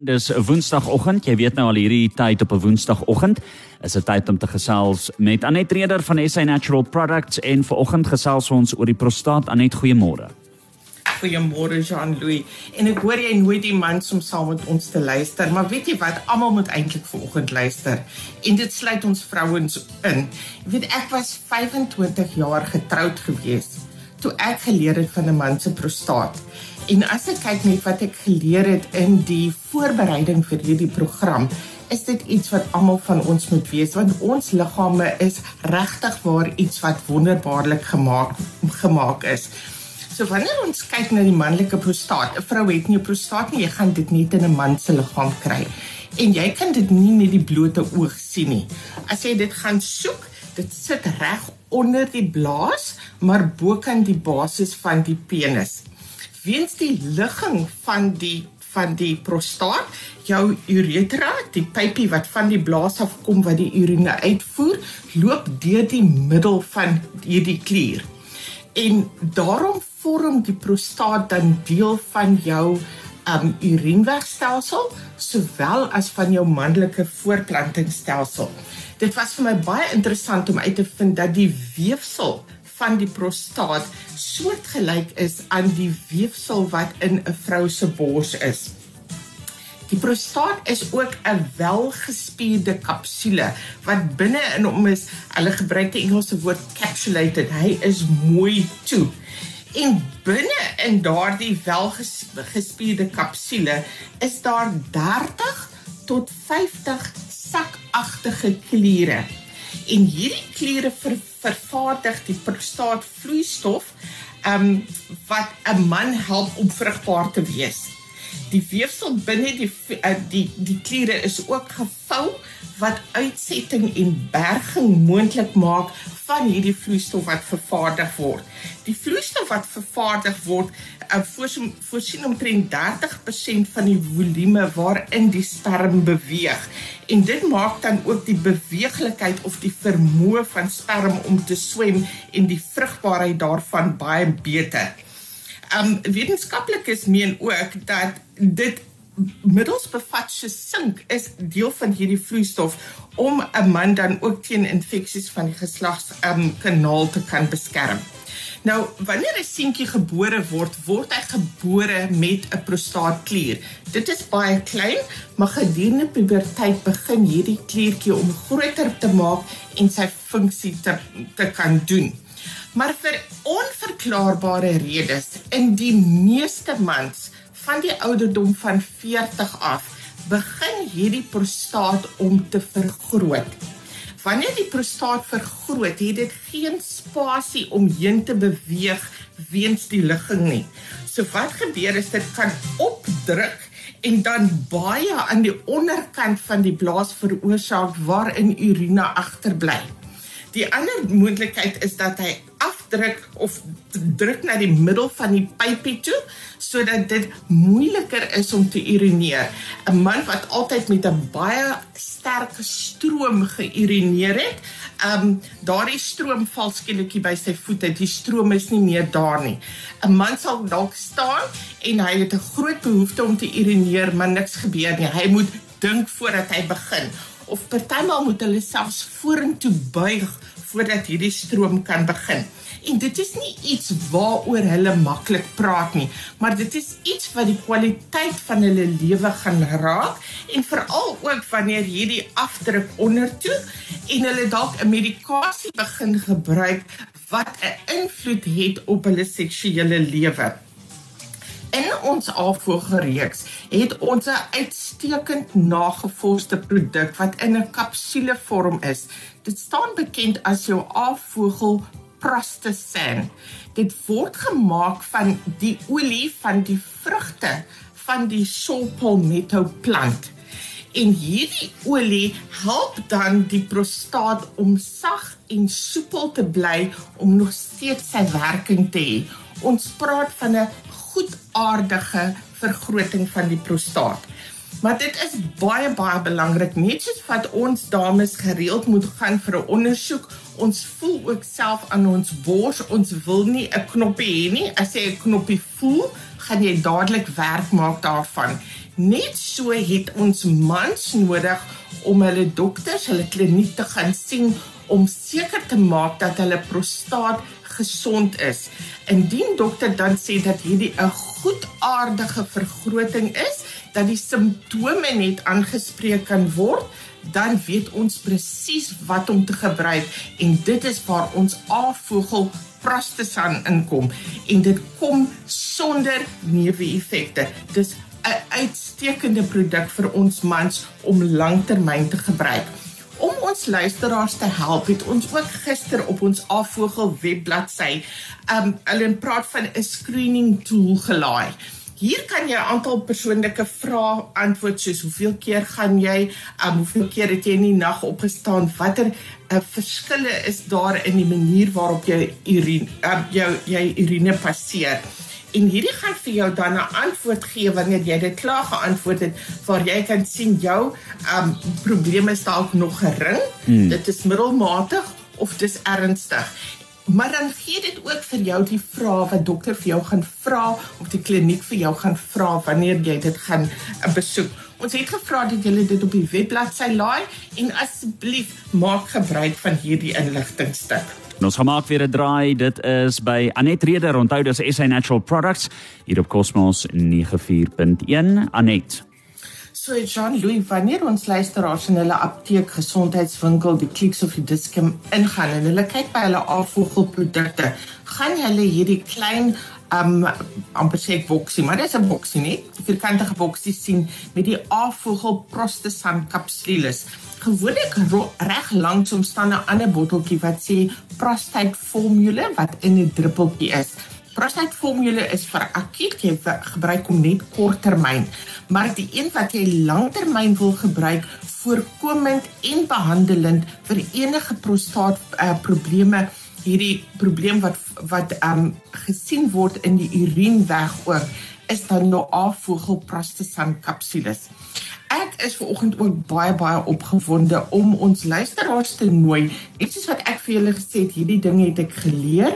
Dis 'n Woensdagoggend. Jy weet nou al hierdie tyd op 'n Woensdagoggend is 'n tyd om te gesels met Anet Reder van SA Natural Products en vanoggend gesels ons oor die prostaat. Anet, goeiemôre. Goeiemôre Jean-Louis. En ek hoor jy nooit die mans om saam met ons te luister, maar weet jy wat? Almal moet eintlik vanoggend luister. En dit sluit ons vrouens in. Jy weet ek was 25 jaar getroud gewees toe ek geleer het van 'n man se prostaat. En as ek kyk net wat ek geleer het in die voorbereiding vir hierdie program, is dit iets wat almal van ons moet weet want ons liggame is regtig waar iets wat wonderbaarlik gemaak gemaak is. So wanneer ons kyk na die manlike prostaat, 'n vrou het nie 'n prostaat nie, jy gaan dit net in 'n man se liggaam kry. En jy kan dit nie met die blote oog sien nie. As jy dit gaan soek, dit sit reg onder die blaas, maar bokant die basis van die penis weens die ligging van die van die prostaat, jou uretra, die pypie wat van die blaas af kom wat die urine uitvoer, loop deur die middel van hierdie klier. En daarom vorm die prostaat dan deel van jou um urinewegstelsel sowel as van jou manlike voortplantingsstelsel. Dit was vir my baie interessant om uit te vind dat die weefsel van die prostaat soortgelyk is aan die weefsel wat in 'n vrou se bors is. Die prostaat is ook 'n welgespierde kapsule wat binne in hom is. Hulle gebruik die Engelse woord capsulated. Hy is mooi toe. En binne in daardie welgespierde kapsule is daar 30 tot 50 sakagtige kliere. En hierdie kliere ver, vervaardig die prostaatvloeistof um wat 'n man help om vrugbaar te wees. Die weefsel binne die uh, die die kliere is ook gevou wat uitsetting en berging moontlik maak van hierdie vloeistof wat vervaardig word. Die vloeistof wat vervaardig word, uh, voorsien, voorsien omtrent 30% van die volume waarin die sperm beweeg. En dit maak dan ook die beweeglikheid of die vermoë van sperm om te swem en die vrugbaarheid daarvan baie beter. Um wetenskaplikes meen ook dat dit middels bevat se sink is deel van hierdie vloeistof om 'n man dan ook teen infeksies van die geslags um, kanaal te kan beskerm. Nou, wanneer 'n seentjie gebore word, word hy gebore met 'n prostaatklier. Dit is baie klein, maar gedurende puberteit begin hierdie kliertjie om groter te maak en sy funksie te te kan doen. Maar vir onverklaarbare redes in die meeste mans van die ouderdom van 40 af begin hierdie prostaat om te vergroot. Wanneer die prostaat vergroot, het dit geen spasie om heen te beweeg weens die ligging nie. So wat gebeur is dit kan opdruk en dan baie aan die onderkant van die blaas veroorsaak waarin urine agterbly. Die ander moontlikheid is dat hy afdruk of druk na die middel van die pypie toe sodat dit moeiliker is om te urineer. 'n Man wat altyd met 'n baie sterk stroom geurineer het, ehm um, daardie stroom val skielik by sy voete. Die stroom is nie meer daar nie. 'n Man sal dalk staan en hy het 'n groot behoefte om te urineer, maar niks gebeur nie. Hy moet dink voordat hy begin of partymal moet hulle selfs vorentoe buig voordat hierdie stroom kan begin. En dit is nie iets waaroor hulle maklik praat nie, maar dit is iets wat die kwaliteit van hulle lewe gaan raak en veral ook wanneer hierdie afdruk ondertoe en hulle dalk 'n medikasie begin gebruik wat 'n invloed het op hulle seksuele lewe. In ons afvoerreeks het ons 'n uitstekend nagevoerde produk wat in 'n kapsulevorm is. Dit staan bekend as jou afvogel Prostasan. Dit word gemaak van die olie van die vrugte van die saw palmetto plant. En hierdie olie help dan die prostaat om sag en soepel te bly om nog steeds sy werking te hê. Ons praat van 'n goedaardige vergroting van die prostaat. Maar dit is baie baie belangrik net soos wat ons dames gereeld moet gaan vir 'n ondersoek. Ons voel ook self aan ons bors. Ons wil nie 'n knoppie hê nie. As jy 'n knoppie voel, gaan jy dadelik werk maak daarvan. Net so het ons mans nodig om hulle dokters, hulle kliniek te gaan sien om seker te maak dat hulle prostaat gesond is. Indien dokter dan sê dat hierdie 'n goedaardige vergroting is, dat die simptome net aangespreek kan word, dan weet ons presies wat om te gebruik en dit is waar ons afvogel prostasan inkom en dit kom sonder neeweffekte. Dis 'n uitstekende produk vir ons mans om lanktermyn te gebruik. Om ons luisteraars te help, het ons ook gister op ons Afvogel webbladsy, um hulle praat van 'n screening tool gelaai. Hier kan jy 'n aantal persoonlike vrae antwoord soos hoeveel keer gaan jy, um, hoeveel keer het jy in die nag opgestaan, watter uh, verskille is daar in die manier waarop jy urine uh, jou jy urine passeer. En hierdie gaan vir jou dan 'n antwoord gee wanneer jy dit klaar geantwoord het waar jy kan sien jou um probleme is dalk nog gering, hmm. dit is middelmatig of dis ernstig. Maar dan gee dit ook vir jou die vrae wat dokter vir jou gaan vra of die kliniek vir jou gaan vra wanneer jy dit gaan uh, besoek. Ons het gevra dat jy dit op die webbladsy laai en asseblief maak gebruik van hierdie inligtingstuk. Ons gemaak weer 'n draai. Dit is by Anet Reder. Onthou dis SA Natural Products hier op Cosmos 94.1 Anet. So Jean Louis, wanneer ons luisteraars in hulle apteek, gesondheidswinkel, die Clicks of die Discount ingaan en hulle kyk by hulle afvoerprodukte, gaan hulle hierdie klein um amper sê boksie, maar dis 'n boksie nie. Vierkantige boksie sien met die afvoer prostasan kapsules. Gewoonlik reg langs om staan 'n ander botteltjie wat sê prostate formule wat in 'n druppeltjie is. Prostate formule is vir akuut jy gebruik om net korttermyn, maar die een wat jy langtermyn wil gebruik voorkomend en behandelend vir enige prostaat uh, probleme hierdie probleem wat wat um gesien word in die urineweg ook is dan nou afvoegel prostasan kapsules. Ek is ver oggend ook baie baie opgewonde om ons luisteraars te nooi. Dit is wat ek vir julle gesê het, hierdie ding het ek geleer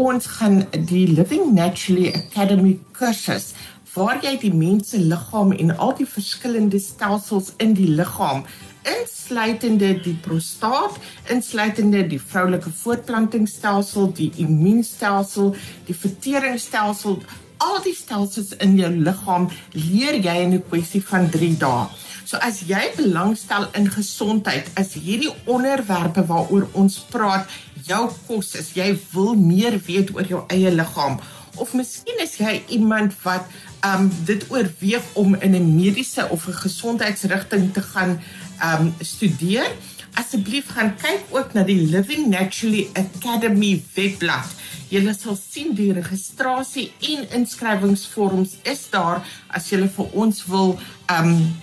ons gaan die Living Naturally Academy kursus waar jy die mens se liggaam en al die verskillende stelsels in die liggaam insluitende die prostaat, insluitende die vroulike voortplantingsstelsel, die immuunstelsel, die verteringsstelsel, al die stelsels in jou liggaam leer jy in 'n kwessie van 3 dae. So as jy belangstel in gesondheid, is hierdie onderwerpe waaroor ons praat jou kos is. Jy wil meer weet oor jou eie liggaam of miskien is jy iemand wat um dit oorweeg om in 'n mediese of 'n gesondheidsrigting te gaan um studeer. Asseblief gaan kyk ook na die Living Naturally Academy webblad. Jy sal sien die registrasie en inskrywingsvorms is daar as jy vir ons wil um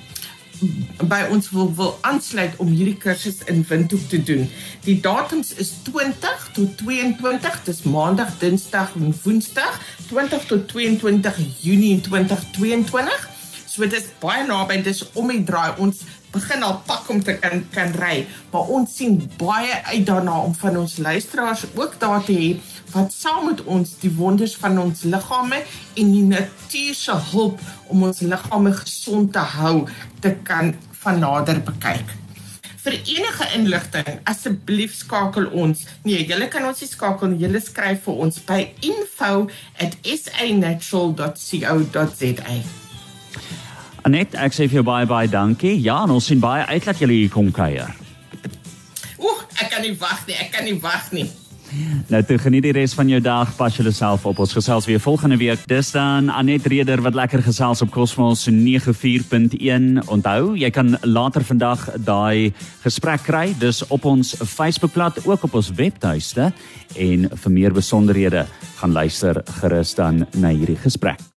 by ons wil wil aansluit om hierdie kursus in Windhoek te doen. Die datums is 20 tot 22, dis Maandag, Dinsdag en Woensdag, 20 tot 22 Junie 2022. So dit is baie naby, dis om die draai. Ons begin al pak om te kan kan ry, maar ons sien baie uit daarna om van ons luisteraars ook daar te hê wat saam met ons die wonders van ons liggame en die natuur se hulp om ons liggame gesond te hou te kan van nader bekyk. Vir enige inligting, asseblief skakel ons. Nee, julle kan ons skakel, julle skryf vir ons by info@sanatural.co.za. Anet, ek sê vir jou baie baie dankie. Ja, ons sien baie uit dat julle hier kom kuier. Ooh, ek kan nie wag nie. Ek kan nie wag nie. Nou toe geniet die res van jou dag, pas jouself op. Ons gesels weer volgende week. Dis dan Anet Reder wat lekker gesels op Cosmos 94.1. Onthou, jy kan later vandag daai gesprek kry. Dis op ons Facebookblad, ook op ons webtuiste en vir meer besonderhede gaan luister gerus dan na hierdie gesprek.